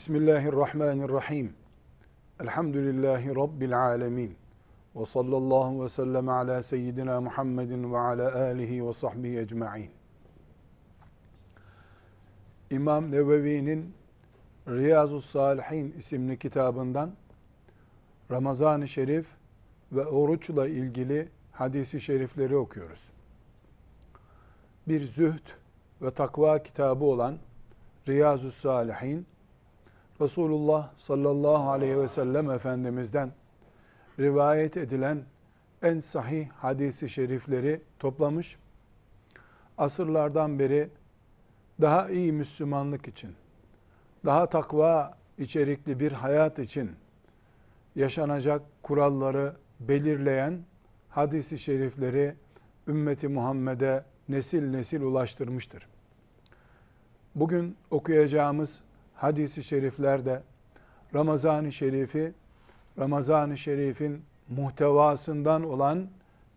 Bismillahirrahmanirrahim. Elhamdülillahi Rabbil alemin. Ve sallallahu ve sellem ala seyyidina Muhammedin ve ala alihi ve sahbihi ecma'in. İmam Nevevi'nin Riyazu Salihin isimli kitabından Ramazan-ı Şerif ve oruçla ilgili hadisi şerifleri okuyoruz. Bir zühd ve takva kitabı olan Riyazu Salihin Resulullah sallallahu aleyhi ve sellem Efendimiz'den rivayet edilen en sahih hadisi şerifleri toplamış. Asırlardan beri daha iyi Müslümanlık için, daha takva içerikli bir hayat için yaşanacak kuralları belirleyen hadisi şerifleri ümmeti Muhammed'e nesil nesil ulaştırmıştır. Bugün okuyacağımız hadisi şeriflerde Ramazan-ı Şerif'i, Ramazan-ı Şerif'in muhtevasından olan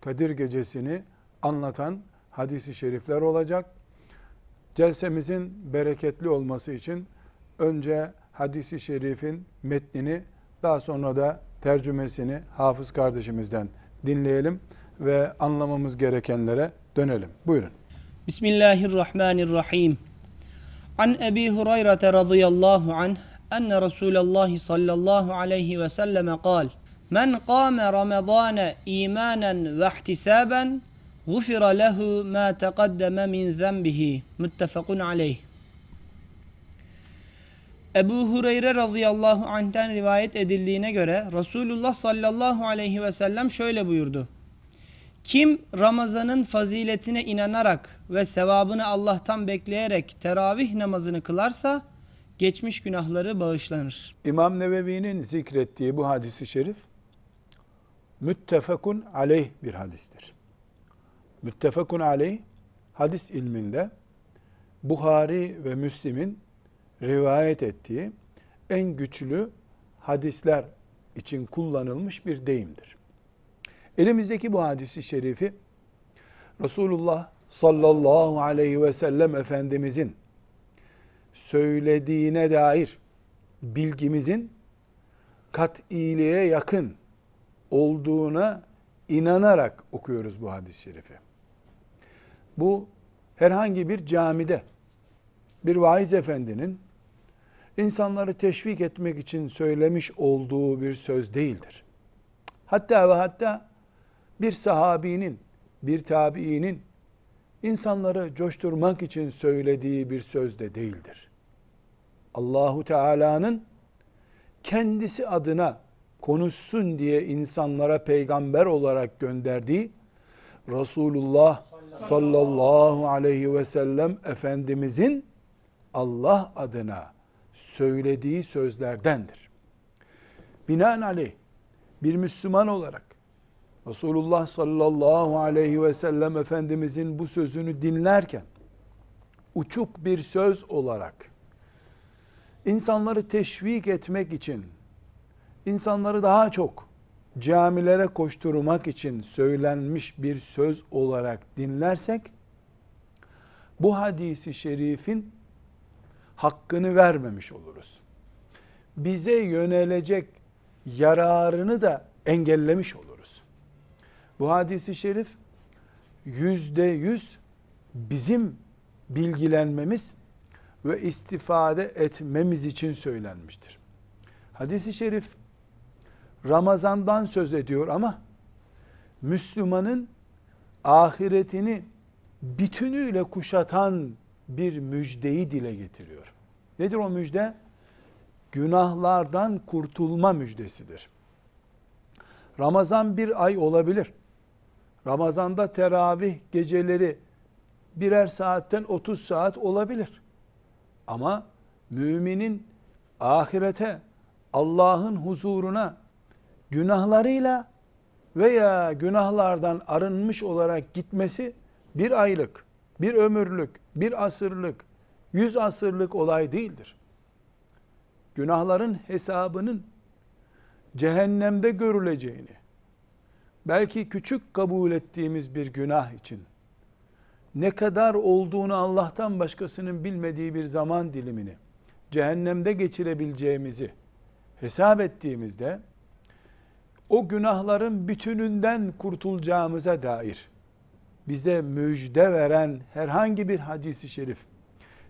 Kadir Gecesi'ni anlatan hadisi şerifler olacak. Celsemizin bereketli olması için önce hadisi şerifin metnini daha sonra da tercümesini hafız kardeşimizden dinleyelim ve anlamamız gerekenlere dönelim. Buyurun. Bismillahirrahmanirrahim. An Ebi Hureyre radıyallahu anh enne Resulullah sallallahu aleyhi ve selleme kal Men kâme Ramazâne imanen ve ihtisaben gufira lehu ma teqaddeme min zenbihi. Muttefakun aleyh. Ebu Hureyre radıyallahu anh'ten rivayet edildiğine göre Resulullah sallallahu aleyhi ve sellem şöyle buyurdu. Kim Ramazan'ın faziletine inanarak ve sevabını Allah'tan bekleyerek teravih namazını kılarsa geçmiş günahları bağışlanır. İmam Nevevi'nin zikrettiği bu hadisi şerif müttefekun aleyh bir hadistir. Müttefekun aleyh hadis ilminde Buhari ve Müslim'in rivayet ettiği en güçlü hadisler için kullanılmış bir deyimdir. Elimizdeki bu hadisi şerifi Resulullah sallallahu aleyhi ve sellem Efendimizin söylediğine dair bilgimizin kat'iliğe yakın olduğuna inanarak okuyoruz bu hadis-i şerifi. Bu herhangi bir camide bir vaiz efendinin insanları teşvik etmek için söylemiş olduğu bir söz değildir. Hatta ve hatta bir sahabinin, bir tabiinin insanları coşturmak için söylediği bir söz de değildir. Allahu Teala'nın kendisi adına konuşsun diye insanlara peygamber olarak gönderdiği Resulullah sallallahu aleyhi ve sellem Efendimizin Allah adına söylediği sözlerdendir. Binaenaleyh bir Müslüman olarak Resulullah sallallahu aleyhi ve sellem Efendimizin bu sözünü dinlerken uçuk bir söz olarak insanları teşvik etmek için insanları daha çok camilere koşturmak için söylenmiş bir söz olarak dinlersek bu hadisi şerifin hakkını vermemiş oluruz. Bize yönelecek yararını da engellemiş oluruz. Bu hadisi şerif yüzde yüz bizim bilgilenmemiz ve istifade etmemiz için söylenmiştir. Hadisi şerif Ramazan'dan söz ediyor ama Müslümanın ahiretini bütünüyle kuşatan bir müjdeyi dile getiriyor. Nedir o müjde? Günahlardan kurtulma müjdesidir. Ramazan bir ay olabilir. Ramazanda teravih geceleri birer saatten 30 saat olabilir. Ama müminin ahirete, Allah'ın huzuruna günahlarıyla veya günahlardan arınmış olarak gitmesi bir aylık, bir ömürlük, bir asırlık, yüz asırlık olay değildir. Günahların hesabının cehennemde görüleceğini, belki küçük kabul ettiğimiz bir günah için, ne kadar olduğunu Allah'tan başkasının bilmediği bir zaman dilimini, cehennemde geçirebileceğimizi hesap ettiğimizde o günahların bütününden kurtulacağımıza dair bize müjde veren herhangi bir hadisi şerif,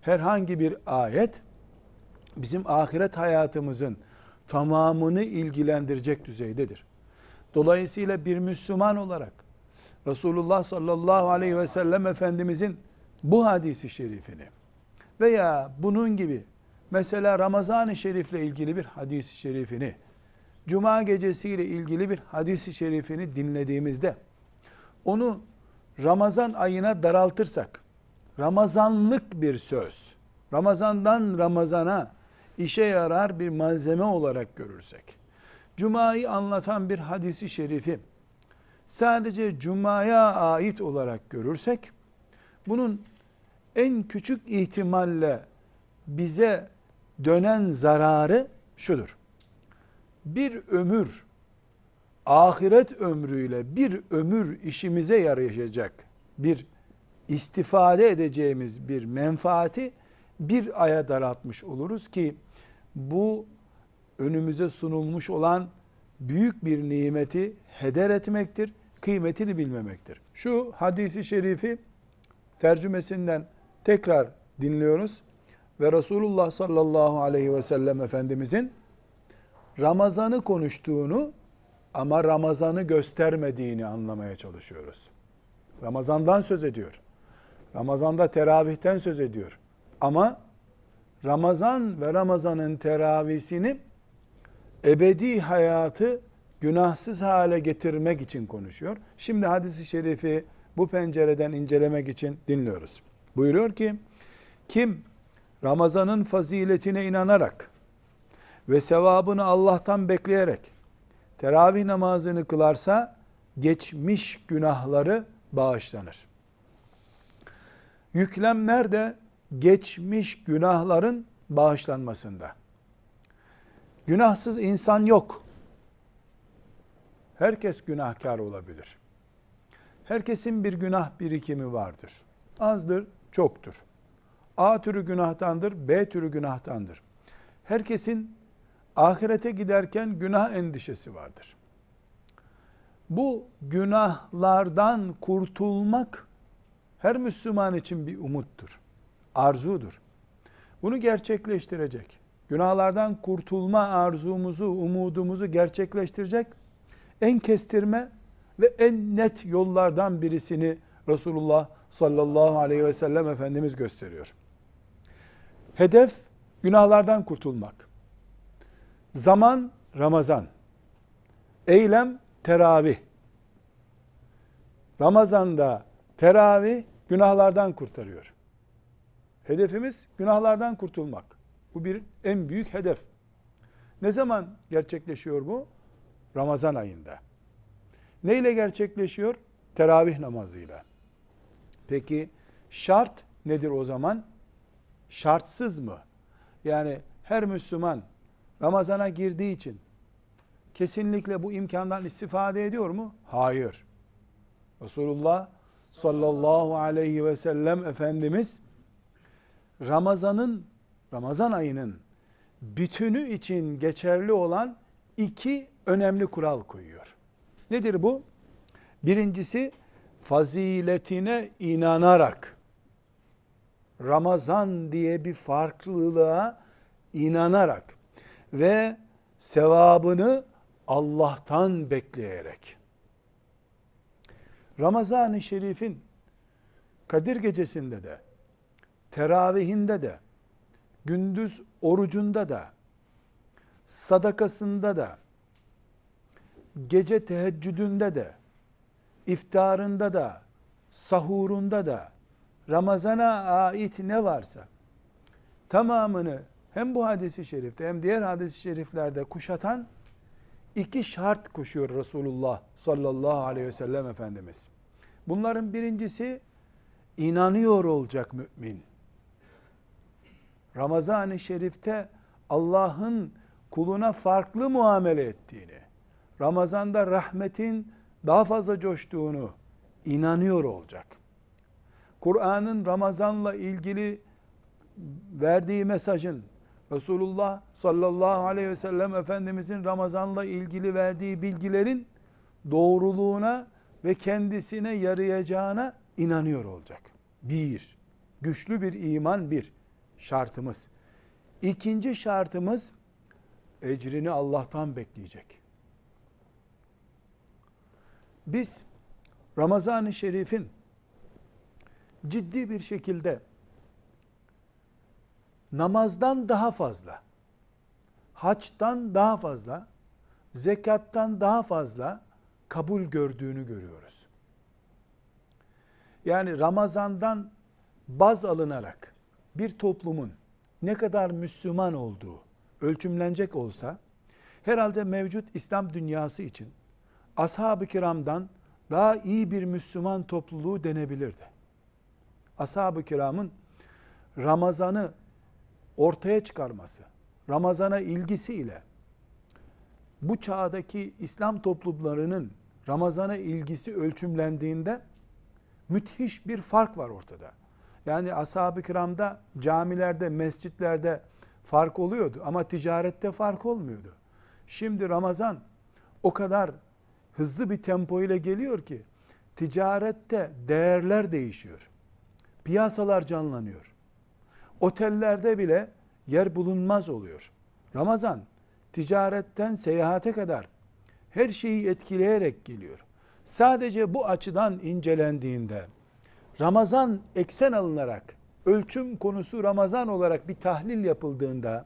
herhangi bir ayet bizim ahiret hayatımızın tamamını ilgilendirecek düzeydedir. Dolayısıyla bir Müslüman olarak Resulullah sallallahu aleyhi ve sellem Efendimizin bu hadisi şerifini veya bunun gibi mesela Ramazan-ı Şerif'le ilgili bir hadisi şerifini Cuma gecesiyle ilgili bir hadisi şerifini dinlediğimizde onu Ramazan ayına daraltırsak Ramazanlık bir söz Ramazandan Ramazana işe yarar bir malzeme olarak görürsek Cuma'yı anlatan bir hadisi şerifi sadece Cuma'ya ait olarak görürsek bunun en küçük ihtimalle bize dönen zararı şudur. Bir ömür ahiret ömrüyle bir ömür işimize yarayacak bir istifade edeceğimiz bir menfaati bir aya daraltmış oluruz ki bu önümüze sunulmuş olan büyük bir nimeti heder etmektir, kıymetini bilmemektir. Şu hadisi şerifi tercümesinden tekrar dinliyoruz ve Resulullah sallallahu aleyhi ve sellem Efendimizin Ramazan'ı konuştuğunu ama Ramazan'ı göstermediğini anlamaya çalışıyoruz. Ramazan'dan söz ediyor. Ramazan'da teravihten söz ediyor. Ama Ramazan ve Ramazan'ın teravisini ebedi hayatı günahsız hale getirmek için konuşuyor. Şimdi hadisi şerifi bu pencereden incelemek için dinliyoruz. Buyuruyor ki, kim Ramazan'ın faziletine inanarak ve sevabını Allah'tan bekleyerek teravih namazını kılarsa geçmiş günahları bağışlanır. Yüklem nerede? Geçmiş günahların bağışlanmasında. Günahsız insan yok. Herkes günahkar olabilir. Herkesin bir günah birikimi vardır. Azdır, çoktur. A türü günahtandır, B türü günahtandır. Herkesin ahirete giderken günah endişesi vardır. Bu günahlardan kurtulmak her Müslüman için bir umuttur. Arzudur. Bunu gerçekleştirecek. Günahlardan kurtulma arzumuzu, umudumuzu gerçekleştirecek en kestirme ve en net yollardan birisini Resulullah sallallahu aleyhi ve sellem Efendimiz gösteriyor. Hedef günahlardan kurtulmak. Zaman Ramazan. Eylem teravih. Ramazanda teravih günahlardan kurtarıyor. Hedefimiz günahlardan kurtulmak. Bu bir en büyük hedef. Ne zaman gerçekleşiyor bu? Ramazan ayında. Ne ile gerçekleşiyor? Teravih namazıyla. Peki şart nedir o zaman? Şartsız mı? Yani her Müslüman Ramazana girdiği için kesinlikle bu imkandan istifade ediyor mu? Hayır. Resulullah sallallahu aleyhi ve sellem Efendimiz Ramazan'ın Ramazan ayının bütünü için geçerli olan iki önemli kural koyuyor. Nedir bu? Birincisi faziletine inanarak Ramazan diye bir farklılığa inanarak ve sevabını Allah'tan bekleyerek. Ramazan-ı Şerif'in Kadir gecesinde de, teravihinde de, gündüz orucunda da, sadakasında da, gece teheccüdünde de, iftarında da, sahurunda da, Ramazana ait ne varsa, tamamını hem bu hadisi şerifte hem diğer hadis-i şeriflerde kuşatan iki şart koşuyor Resulullah sallallahu aleyhi ve sellem Efendimiz. Bunların birincisi inanıyor olacak mümin. Ramazan-ı Şerif'te Allah'ın kuluna farklı muamele ettiğini, Ramazan'da rahmetin daha fazla coştuğunu inanıyor olacak. Kur'an'ın Ramazan'la ilgili verdiği mesajın Resulullah sallallahu aleyhi ve sellem Efendimizin Ramazan'la ilgili verdiği bilgilerin doğruluğuna ve kendisine yarayacağına inanıyor olacak. Bir, güçlü bir iman bir şartımız. İkinci şartımız ecrini Allah'tan bekleyecek. Biz Ramazan-ı Şerif'in ciddi bir şekilde namazdan daha fazla, haçtan daha fazla, zekattan daha fazla kabul gördüğünü görüyoruz. Yani Ramazan'dan baz alınarak bir toplumun ne kadar Müslüman olduğu ölçümlenecek olsa herhalde mevcut İslam dünyası için ashab-ı kiramdan daha iyi bir Müslüman topluluğu denebilirdi. Ashab-ı kiramın Ramazan'ı ortaya çıkarması, Ramazan'a ilgisiyle bu çağdaki İslam toplumlarının Ramazan'a ilgisi ölçümlendiğinde müthiş bir fark var ortada. Yani ashab-ı kiramda camilerde, mescitlerde fark oluyordu ama ticarette fark olmuyordu. Şimdi Ramazan o kadar hızlı bir tempo ile geliyor ki ticarette değerler değişiyor. Piyasalar canlanıyor. Otellerde bile yer bulunmaz oluyor. Ramazan ticaretten seyahate kadar her şeyi etkileyerek geliyor. Sadece bu açıdan incelendiğinde Ramazan eksen alınarak ölçüm konusu Ramazan olarak bir tahlil yapıldığında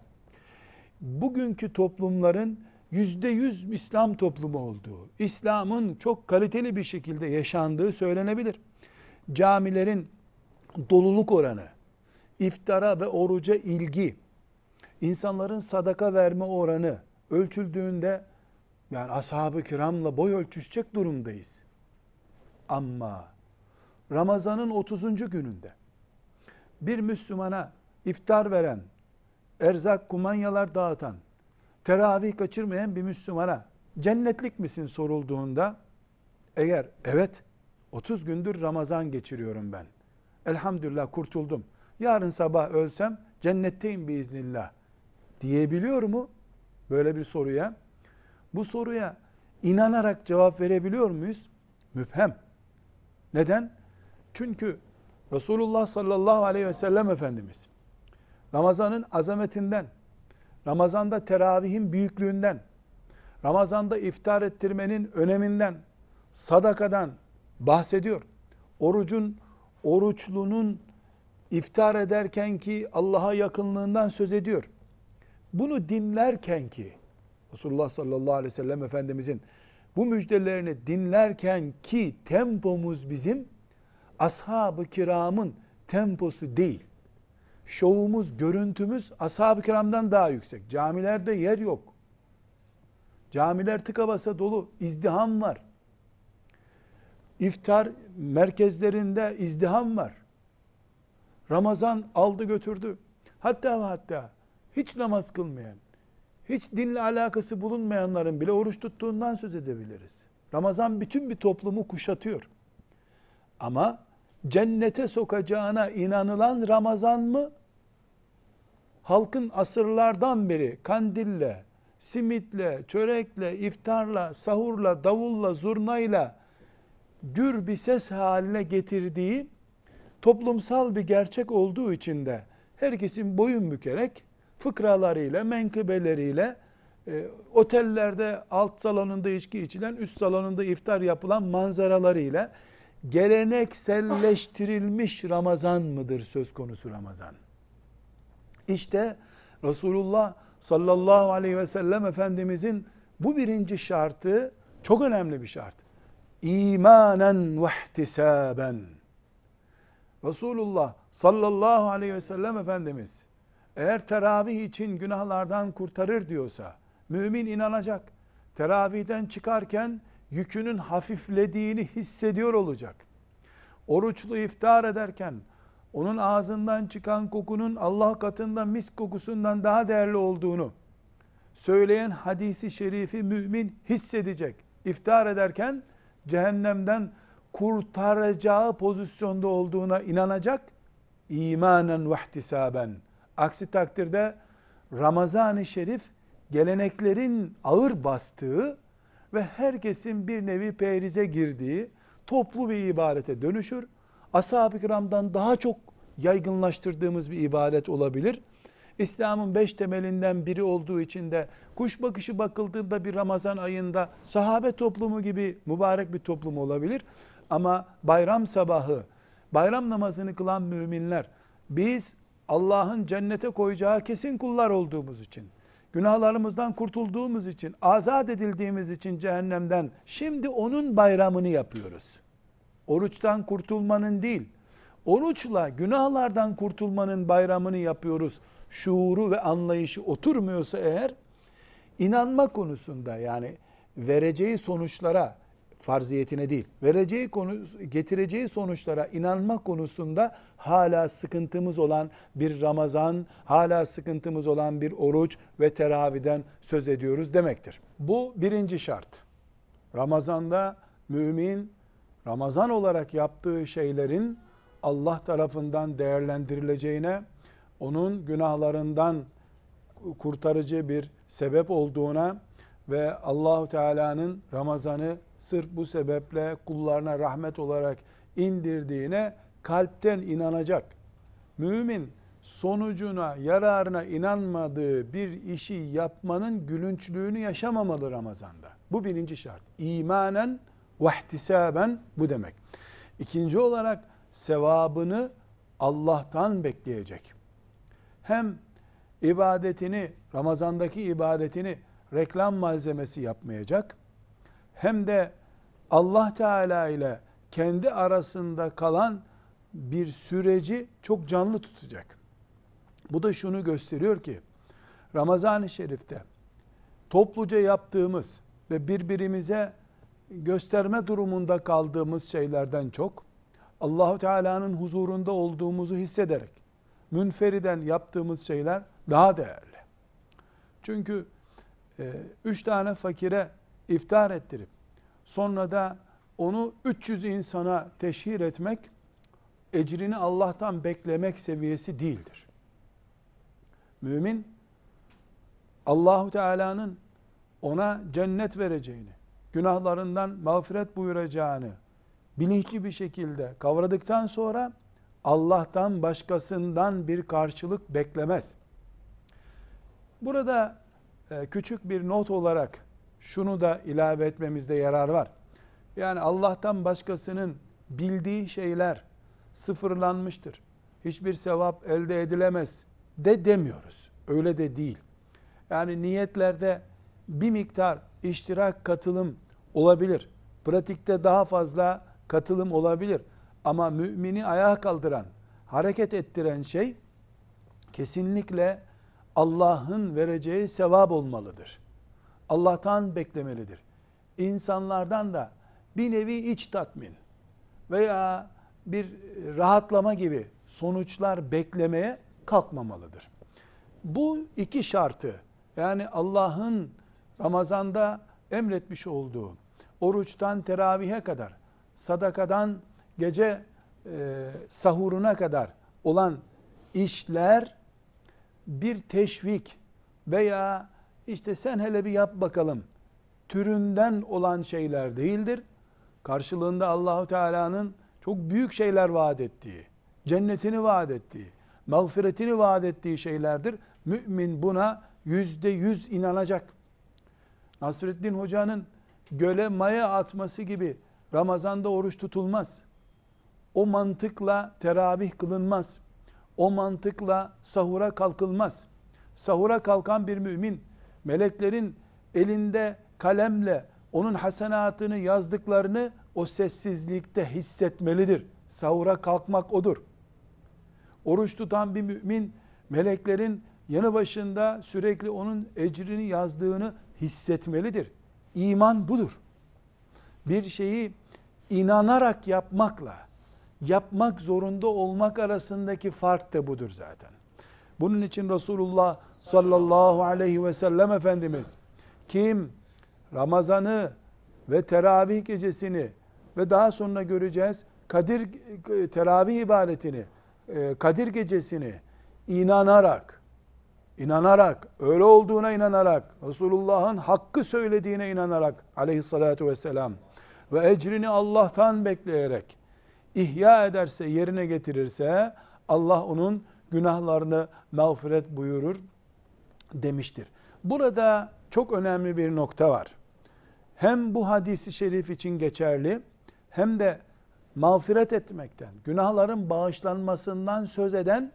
bugünkü toplumların yüzde yüz İslam toplumu olduğu, İslam'ın çok kaliteli bir şekilde yaşandığı söylenebilir. Camilerin doluluk oranı, iftara ve oruca ilgi, insanların sadaka verme oranı ölçüldüğünde yani ashab-ı kiramla boy ölçüşecek durumdayız. Ama Ramazan'ın 30. gününde bir Müslümana iftar veren, erzak kumanyalar dağıtan, teravih kaçırmayan bir Müslümana cennetlik misin sorulduğunda eğer evet 30 gündür Ramazan geçiriyorum ben. Elhamdülillah kurtuldum. Yarın sabah ölsem cennetteyim biiznillah diyebiliyor mu? Böyle bir soruya. Bu soruya inanarak cevap verebiliyor muyuz? Müphem. Neden? Çünkü Resulullah sallallahu aleyhi ve sellem Efendimiz Ramazan'ın azametinden, Ramazan'da teravihin büyüklüğünden, Ramazan'da iftar ettirmenin öneminden, sadakadan bahsediyor. Orucun, oruçlunun iftar ederken ki Allah'a yakınlığından söz ediyor. Bunu dinlerken ki Resulullah sallallahu aleyhi ve sellem Efendimizin bu müjdelerini dinlerken ki tempomuz bizim ashab-ı kiramın temposu değil. Şovumuz, görüntümüz ashab-ı kiramdan daha yüksek. Camilerde yer yok. Camiler tıka basa dolu, izdiham var. İftar merkezlerinde izdiham var. Ramazan aldı götürdü. Hatta ve hatta hiç namaz kılmayan, hiç dinle alakası bulunmayanların bile oruç tuttuğundan söz edebiliriz. Ramazan bütün bir toplumu kuşatıyor. Ama cennete sokacağına inanılan Ramazan mı? Halkın asırlardan beri kandille, simitle, çörekle, iftarla, sahurla, davulla, zurnayla gür bir ses haline getirdiği toplumsal bir gerçek olduğu için de herkesin boyun bükerek fıkralarıyla, menkıbeleriyle e, otellerde alt salonunda içki içilen, üst salonunda iftar yapılan manzaralarıyla gelenekselleştirilmiş Ramazan mıdır söz konusu Ramazan? İşte Resulullah sallallahu aleyhi ve sellem Efendimizin bu birinci şartı çok önemli bir şart. İmanen ve ihtisaben. Resulullah sallallahu aleyhi ve sellem Efendimiz eğer teravih için günahlardan kurtarır diyorsa mümin inanacak. Teravihden çıkarken yükünün hafiflediğini hissediyor olacak. Oruçlu iftar ederken onun ağzından çıkan kokunun Allah katında mis kokusundan daha değerli olduğunu söyleyen hadisi şerifi mümin hissedecek. İftar ederken cehennemden kurtaracağı pozisyonda olduğuna inanacak. İmanen ve ihtisaben. Aksi takdirde Ramazan-ı Şerif geleneklerin ağır bastığı ve herkesin bir nevi perize girdiği toplu bir ibadete dönüşür. Ashab-ı kiramdan daha çok yaygınlaştırdığımız bir ibadet olabilir. İslam'ın beş temelinden biri olduğu için de kuş bakışı bakıldığında bir Ramazan ayında sahabe toplumu gibi mübarek bir toplum olabilir. Ama bayram sabahı, bayram namazını kılan müminler, biz Allah'ın cennete koyacağı kesin kullar olduğumuz için, günahlarımızdan kurtulduğumuz için, azat edildiğimiz için cehennemden, şimdi onun bayramını yapıyoruz. Oruçtan kurtulmanın değil, oruçla günahlardan kurtulmanın bayramını yapıyoruz. Şuuru ve anlayışı oturmuyorsa eğer, inanma konusunda yani vereceği sonuçlara, farziyetine değil, vereceği konu, getireceği sonuçlara inanma konusunda hala sıkıntımız olan bir Ramazan, hala sıkıntımız olan bir oruç ve teraviden söz ediyoruz demektir. Bu birinci şart. Ramazanda mümin Ramazan olarak yaptığı şeylerin Allah tarafından değerlendirileceğine, onun günahlarından kurtarıcı bir sebep olduğuna ve Allahu Teala'nın Ramazan'ı sırf bu sebeple kullarına rahmet olarak indirdiğine kalpten inanacak. Mümin sonucuna, yararına inanmadığı bir işi yapmanın gülünçlüğünü yaşamamalı Ramazan'da. Bu birinci şart. İmanen ve bu demek. İkinci olarak sevabını Allah'tan bekleyecek. Hem ibadetini, Ramazan'daki ibadetini reklam malzemesi yapmayacak hem de Allah Teala ile kendi arasında kalan bir süreci çok canlı tutacak. Bu da şunu gösteriyor ki Ramazan-ı Şerif'te topluca yaptığımız ve birbirimize gösterme durumunda kaldığımız şeylerden çok Allahu Teala'nın huzurunda olduğumuzu hissederek münferiden yaptığımız şeyler daha değerli. Çünkü e, üç tane fakire iftar ettirip sonra da onu 300 insana teşhir etmek ecrini Allah'tan beklemek seviyesi değildir. Mümin Allahu Teala'nın ona cennet vereceğini, günahlarından mağfiret buyuracağını bilinçli bir şekilde kavradıktan sonra Allah'tan başkasından bir karşılık beklemez. Burada e, küçük bir not olarak şunu da ilave etmemizde yarar var. Yani Allah'tan başkasının bildiği şeyler sıfırlanmıştır. Hiçbir sevap elde edilemez de demiyoruz. Öyle de değil. Yani niyetlerde bir miktar iştirak katılım olabilir. Pratikte daha fazla katılım olabilir. Ama mümini ayağa kaldıran, hareket ettiren şey kesinlikle Allah'ın vereceği sevap olmalıdır. Allah'tan beklemelidir. İnsanlardan da bir nevi iç tatmin veya bir rahatlama gibi sonuçlar beklemeye kalkmamalıdır. Bu iki şartı yani Allah'ın Ramazan'da emretmiş olduğu oruçtan teravihe kadar, sadakadan gece e, sahuruna kadar olan işler bir teşvik veya işte sen hele bir yap bakalım türünden olan şeyler değildir. Karşılığında Allahu Teala'nın çok büyük şeyler vaat ettiği, cennetini vaat ettiği, mağfiretini vaat ettiği şeylerdir. Mümin buna yüzde yüz inanacak. Nasreddin Hoca'nın göle maya atması gibi Ramazan'da oruç tutulmaz. O mantıkla teravih kılınmaz. O mantıkla sahura kalkılmaz. Sahura kalkan bir mümin meleklerin elinde kalemle onun hasenatını yazdıklarını o sessizlikte hissetmelidir. Sahura kalkmak odur. Oruç tutan bir mümin meleklerin yanı başında sürekli onun ecrini yazdığını hissetmelidir. İman budur. Bir şeyi inanarak yapmakla yapmak zorunda olmak arasındaki fark da budur zaten. Bunun için Resulullah sallallahu aleyhi ve sellem Efendimiz. Kim Ramazan'ı ve teravih gecesini ve daha sonra göreceğiz Kadir teravih ibadetini, e, Kadir gecesini inanarak inanarak, öyle olduğuna inanarak, Resulullah'ın hakkı söylediğine inanarak aleyhissalatu vesselam ve ecrini Allah'tan bekleyerek ihya ederse, yerine getirirse Allah onun günahlarını mağfiret buyurur demiştir. Burada çok önemli bir nokta var. Hem bu hadisi şerif için geçerli hem de mağfiret etmekten, günahların bağışlanmasından söz eden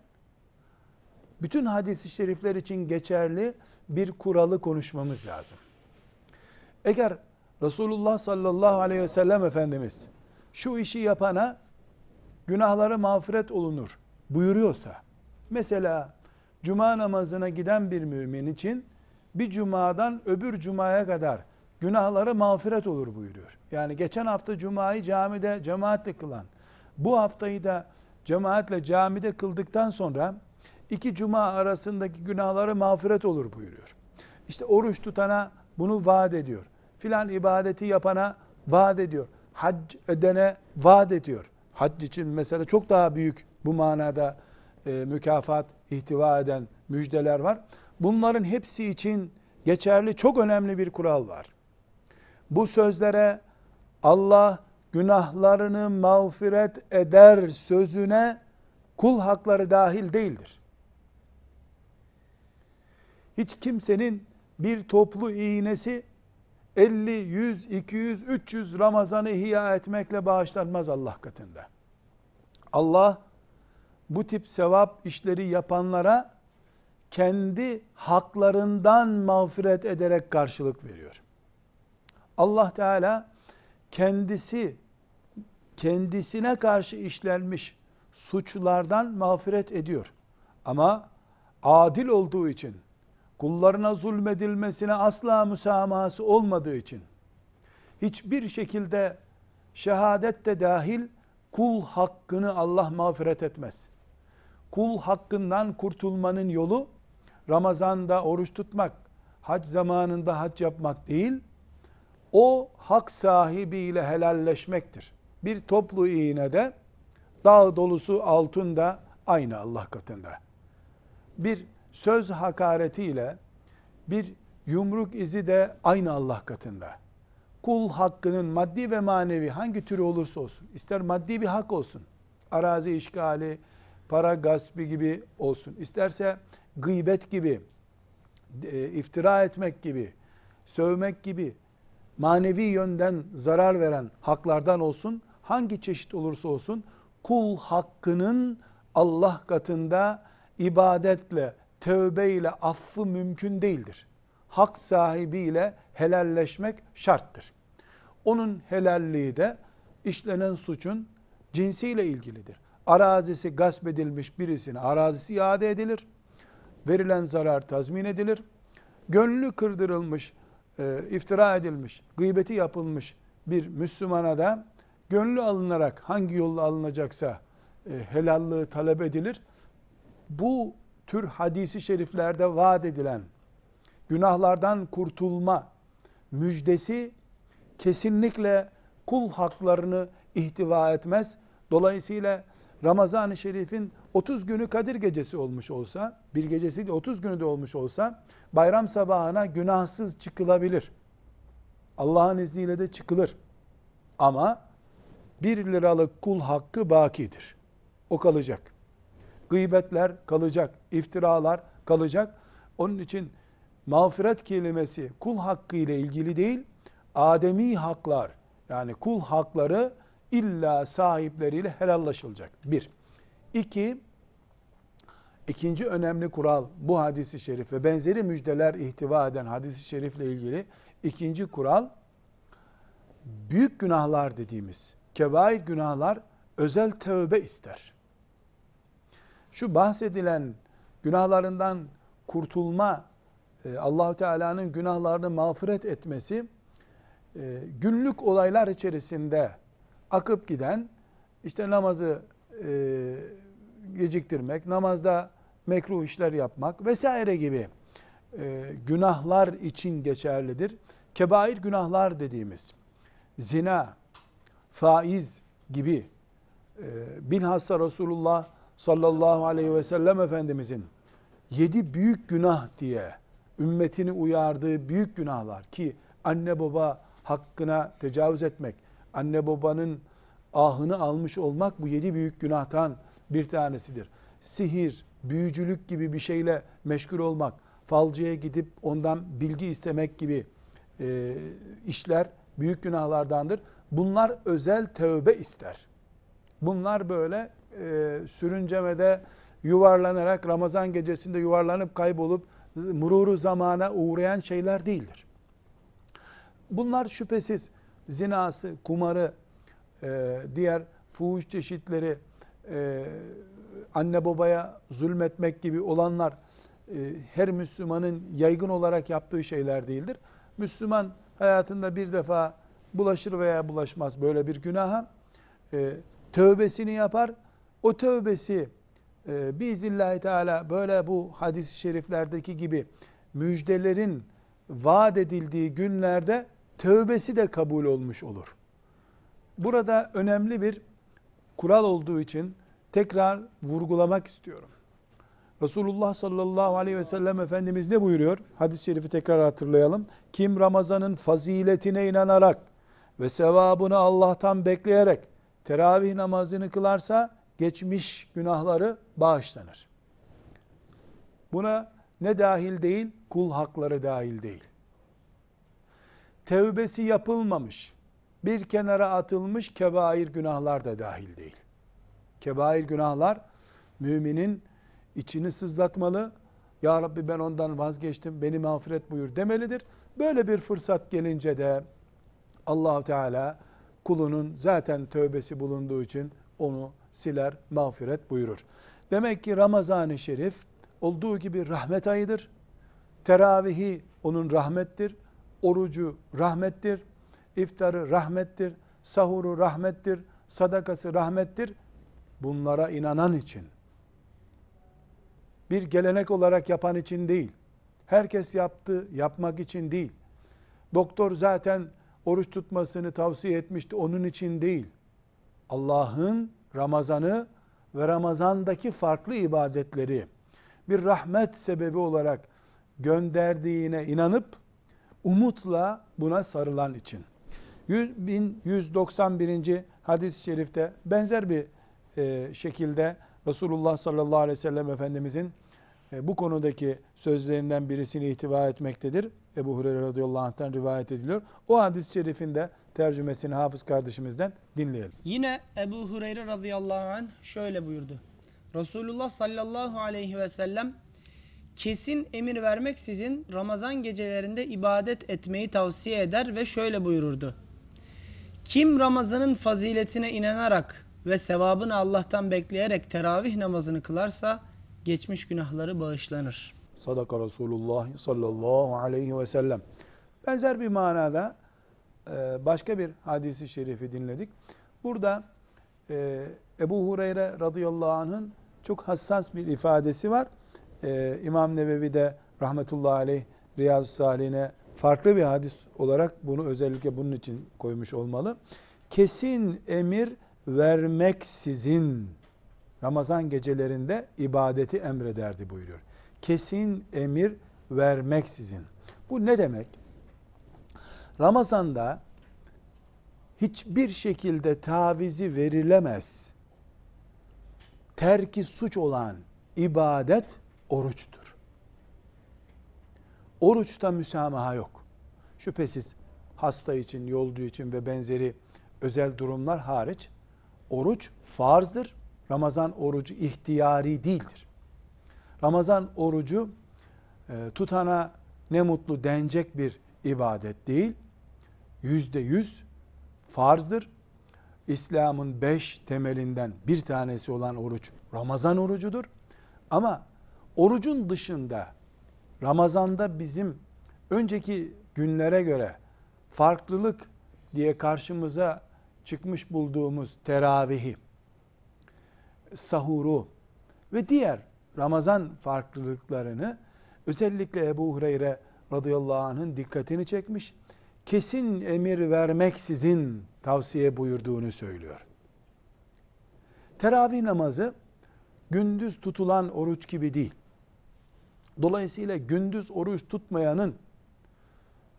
bütün hadisi şerifler için geçerli bir kuralı konuşmamız lazım. Eğer Resulullah sallallahu aleyhi ve sellem Efendimiz şu işi yapana günahları mağfiret olunur buyuruyorsa, mesela cuma namazına giden bir mümin için bir cumadan öbür cumaya kadar günahları mağfiret olur buyuruyor. Yani geçen hafta cumayı camide cemaatle kılan, bu haftayı da cemaatle camide kıldıktan sonra iki cuma arasındaki günahları mağfiret olur buyuruyor. İşte oruç tutana bunu vaat ediyor. Filan ibadeti yapana vaat ediyor. Hac edene vaat ediyor. Hac için mesela çok daha büyük bu manada e, mükafat ihtiva eden müjdeler var. Bunların hepsi için geçerli çok önemli bir kural var. Bu sözlere Allah günahlarını mağfiret eder sözüne kul hakları dahil değildir. Hiç kimsenin bir toplu iğnesi 50, 100, 200, 300 Ramazan'ı ihya etmekle bağışlanmaz Allah katında. Allah bu tip sevap işleri yapanlara kendi haklarından mağfiret ederek karşılık veriyor. Allah Teala kendisi kendisine karşı işlenmiş suçlardan mağfiret ediyor. Ama adil olduğu için, kullarına zulmedilmesine asla müsamahası olmadığı için, hiçbir şekilde şehadet de dahil kul hakkını Allah mağfiret etmez. Kul hakkından kurtulmanın yolu Ramazan'da oruç tutmak, hac zamanında hac yapmak değil, o hak sahibiyle helalleşmektir. Bir toplu iğnede dağ dolusu altın da aynı Allah katında. Bir söz hakaretiyle bir yumruk izi de aynı Allah katında. Kul hakkının maddi ve manevi hangi türü olursa olsun, ister maddi bir hak olsun, arazi işgali, para gaspı gibi olsun, isterse gıybet gibi, e, iftira etmek gibi, sövmek gibi, manevi yönden zarar veren haklardan olsun, hangi çeşit olursa olsun, kul hakkının Allah katında ibadetle, tövbeyle affı mümkün değildir. Hak sahibiyle helalleşmek şarttır. Onun helalliği de işlenen suçun cinsiyle ilgilidir. Arazisi gasp edilmiş birisine arazisi iade edilir. Verilen zarar tazmin edilir. Gönlü kırdırılmış, e, iftira edilmiş, gıybeti yapılmış bir Müslümana da gönlü alınarak hangi yolla alınacaksa e, helallığı talep edilir. Bu tür hadisi şeriflerde vaat edilen günahlardan kurtulma müjdesi kesinlikle kul haklarını ihtiva etmez. Dolayısıyla Ramazan-ı Şerif'in 30 günü Kadir gecesi olmuş olsa, bir gecesi de 30 günü de olmuş olsa, bayram sabahına günahsız çıkılabilir. Allah'ın izniyle de çıkılır. Ama 1 liralık kul hakkı bakidir. O kalacak. Gıybetler kalacak, iftiralar kalacak. Onun için mağfiret kelimesi kul hakkı ile ilgili değil, ademi haklar yani kul hakları illa sahipleriyle helallaşılacak. Bir. İki, ikinci önemli kural bu hadisi şerif ve benzeri müjdeler ihtiva eden hadisi şerifle ilgili ikinci kural büyük günahlar dediğimiz kebair günahlar özel tövbe ister. Şu bahsedilen günahlarından kurtulma e, Allahu Teala'nın günahlarını mağfiret etmesi e, günlük olaylar içerisinde akıp giden işte namazı e, geciktirmek, namazda mekruh işler yapmak vesaire gibi günahlar için geçerlidir. Kebair günahlar dediğimiz zina, faiz gibi bilhassa Resulullah sallallahu aleyhi ve sellem Efendimizin yedi büyük günah diye ümmetini uyardığı büyük günahlar ki anne baba hakkına tecavüz etmek, anne babanın ahını almış olmak bu yedi büyük günahtan bir tanesidir. Sihir, büyücülük gibi bir şeyle meşgul olmak, falcıya gidip ondan bilgi istemek gibi e, işler büyük günahlardandır. Bunlar özel tövbe ister. Bunlar böyle e, sürüncemede yuvarlanarak Ramazan gecesinde yuvarlanıp kaybolup mururu zamana uğrayan şeyler değildir. Bunlar şüphesiz zinası, kumarı, e, diğer fuhuş çeşitleri, e, anne babaya zulmetmek gibi olanlar e, her Müslümanın yaygın olarak yaptığı şeyler değildir. Müslüman hayatında bir defa bulaşır veya bulaşmaz böyle bir günaha. Tövbesini yapar. O tövbesi e, biizillahi teala böyle bu hadis-i şeriflerdeki gibi müjdelerin vaat edildiği günlerde tövbesi de kabul olmuş olur. Burada önemli bir kural olduğu için tekrar vurgulamak istiyorum. Resulullah sallallahu aleyhi ve sellem Efendimiz ne buyuruyor? Hadis-i şerifi tekrar hatırlayalım. Kim Ramazan'ın faziletine inanarak ve sevabını Allah'tan bekleyerek teravih namazını kılarsa geçmiş günahları bağışlanır. Buna ne dahil değil? Kul hakları dahil değil. Tevbesi yapılmamış, bir kenara atılmış kebair günahlar da dahil değil. Kebair günahlar müminin içini sızlatmalı. Ya Rabbi ben ondan vazgeçtim, beni mağfiret buyur demelidir. Böyle bir fırsat gelince de allah Teala kulunun zaten tövbesi bulunduğu için onu siler, mağfiret buyurur. Demek ki Ramazan-ı Şerif olduğu gibi rahmet ayıdır. Teravihi onun rahmettir. Orucu rahmettir. İftarı rahmettir. Sahuru rahmettir. Sadakası rahmettir. Bunlara inanan için. Bir gelenek olarak yapan için değil. Herkes yaptı, yapmak için değil. Doktor zaten oruç tutmasını tavsiye etmişti, onun için değil. Allah'ın Ramazan'ı ve Ramazan'daki farklı ibadetleri bir rahmet sebebi olarak gönderdiğine inanıp umutla buna sarılan için. 1191. hadis-i şerifte benzer bir e, şekilde Resulullah sallallahu aleyhi ve sellem Efendimizin e, bu konudaki sözlerinden birisini itibar etmektedir. Ebu Hureyre radıyallahu anh'tan rivayet ediliyor. O hadis-i şerifinde tercümesini hafız kardeşimizden dinleyelim. Yine Ebu Hureyre radıyallahu anh şöyle buyurdu. Resulullah sallallahu aleyhi ve sellem kesin emir vermek sizin Ramazan gecelerinde ibadet etmeyi tavsiye eder ve şöyle buyururdu. Kim Ramazan'ın faziletine inanarak ve sevabını Allah'tan bekleyerek teravih namazını kılarsa geçmiş günahları bağışlanır. Sadaka Resulullah sallallahu aleyhi ve sellem. Benzer bir manada e, başka bir hadisi şerifi dinledik. Burada e, Ebu Hureyre radıyallahu anh'ın çok hassas bir ifadesi var. E, İmam Nevevi de rahmetullahi aleyh Riyazu Salihine farklı bir hadis olarak bunu özellikle bunun için koymuş olmalı. Kesin emir vermeksizin Ramazan gecelerinde ibadeti emrederdi buyuruyor. Kesin emir vermeksizin. Bu ne demek? Ramazanda hiçbir şekilde tavizi verilemez. Terki suç olan ibadet oruçtur. Oruçta müsamaha yok. Şüphesiz hasta için, yolcu için ve benzeri özel durumlar hariç oruç farzdır. Ramazan orucu ihtiyari değildir. Ramazan orucu e, tutana ne mutlu denecek bir ibadet değil. Yüzde yüz farzdır. İslam'ın beş temelinden bir tanesi olan oruç Ramazan orucudur. Ama orucun dışında Ramazan'da bizim önceki günlere göre farklılık diye karşımıza çıkmış bulduğumuz teravihi, sahuru ve diğer Ramazan farklılıklarını özellikle Ebu Hureyre radıyallahu anh'ın dikkatini çekmiş. Kesin emir vermeksizin tavsiye buyurduğunu söylüyor. Teravih namazı gündüz tutulan oruç gibi değil. Dolayısıyla gündüz oruç tutmayanın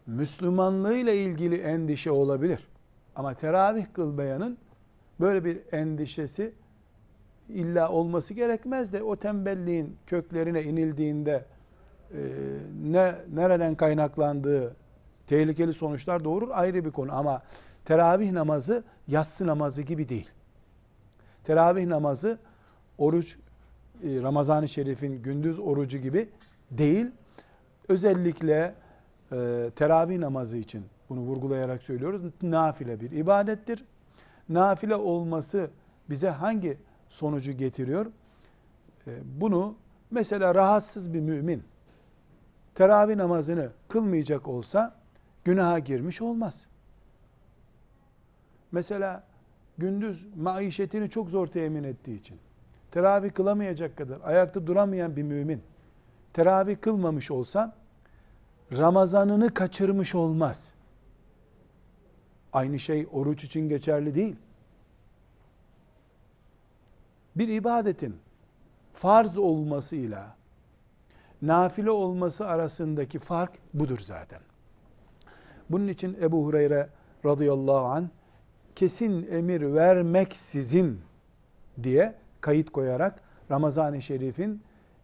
Müslümanlığıyla ilgili endişe olabilir. Ama teravih kılmayanın böyle bir endişesi illa olması gerekmez de o tembelliğin köklerine inildiğinde e, ne nereden kaynaklandığı tehlikeli sonuçlar doğurur ayrı bir konu ama teravih namazı yatsı namazı gibi değil. Teravih namazı oruç Ramazan-ı Şerif'in gündüz orucu gibi değil. Özellikle e, teravih namazı için bunu vurgulayarak söylüyoruz. Nafile bir ibadettir. Nafile olması bize hangi sonucu getiriyor? E, bunu mesela rahatsız bir mümin teravih namazını kılmayacak olsa günaha girmiş olmaz. Mesela gündüz maişetini çok zor temin ettiği için teravih kılamayacak kadar ayakta duramayan bir mümin teravih kılmamış olsa Ramazanını kaçırmış olmaz. Aynı şey oruç için geçerli değil. Bir ibadetin farz olmasıyla nafile olması arasındaki fark budur zaten. Bunun için Ebu Hureyre radıyallahu an kesin emir vermek sizin diye kayıt koyarak Ramazan-ı Şerif'in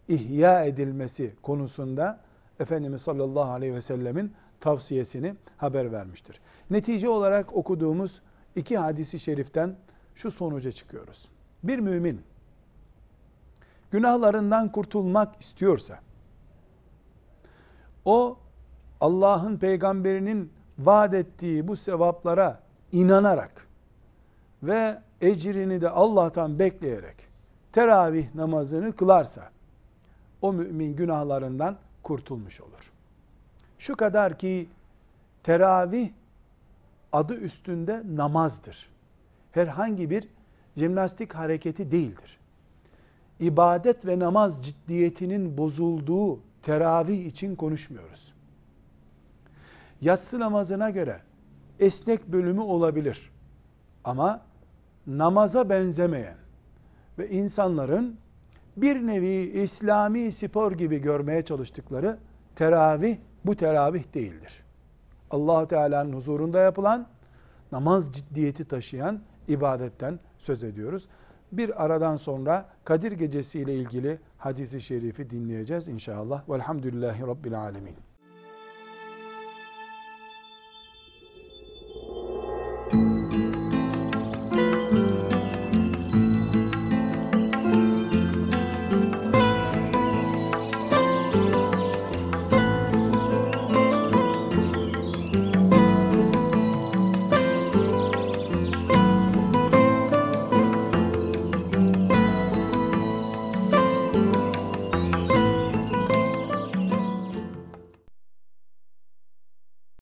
ihya edilmesi konusunda Efendimiz sallallahu aleyhi ve sellemin tavsiyesini haber vermiştir. Netice olarak okuduğumuz iki hadisi şeriften şu sonuca çıkıyoruz. Bir mümin günahlarından kurtulmak istiyorsa o Allah'ın peygamberinin vaat ettiği bu sevaplara inanarak ve ecrini de Allah'tan bekleyerek teravih namazını kılarsa o mümin günahlarından kurtulmuş olur. Şu kadar ki teravih adı üstünde namazdır. Herhangi bir jimnastik hareketi değildir. İbadet ve namaz ciddiyetinin bozulduğu teravih için konuşmuyoruz. Yatsı namazına göre esnek bölümü olabilir. Ama namaza benzemeyen ve insanların bir nevi İslami spor gibi görmeye çalıştıkları teravih bu teravih değildir. allah Teala'nın huzurunda yapılan namaz ciddiyeti taşıyan ibadetten söz ediyoruz. Bir aradan sonra Kadir Gecesi ile ilgili hadisi şerifi dinleyeceğiz inşallah. Velhamdülillahi Rabbil Alemin.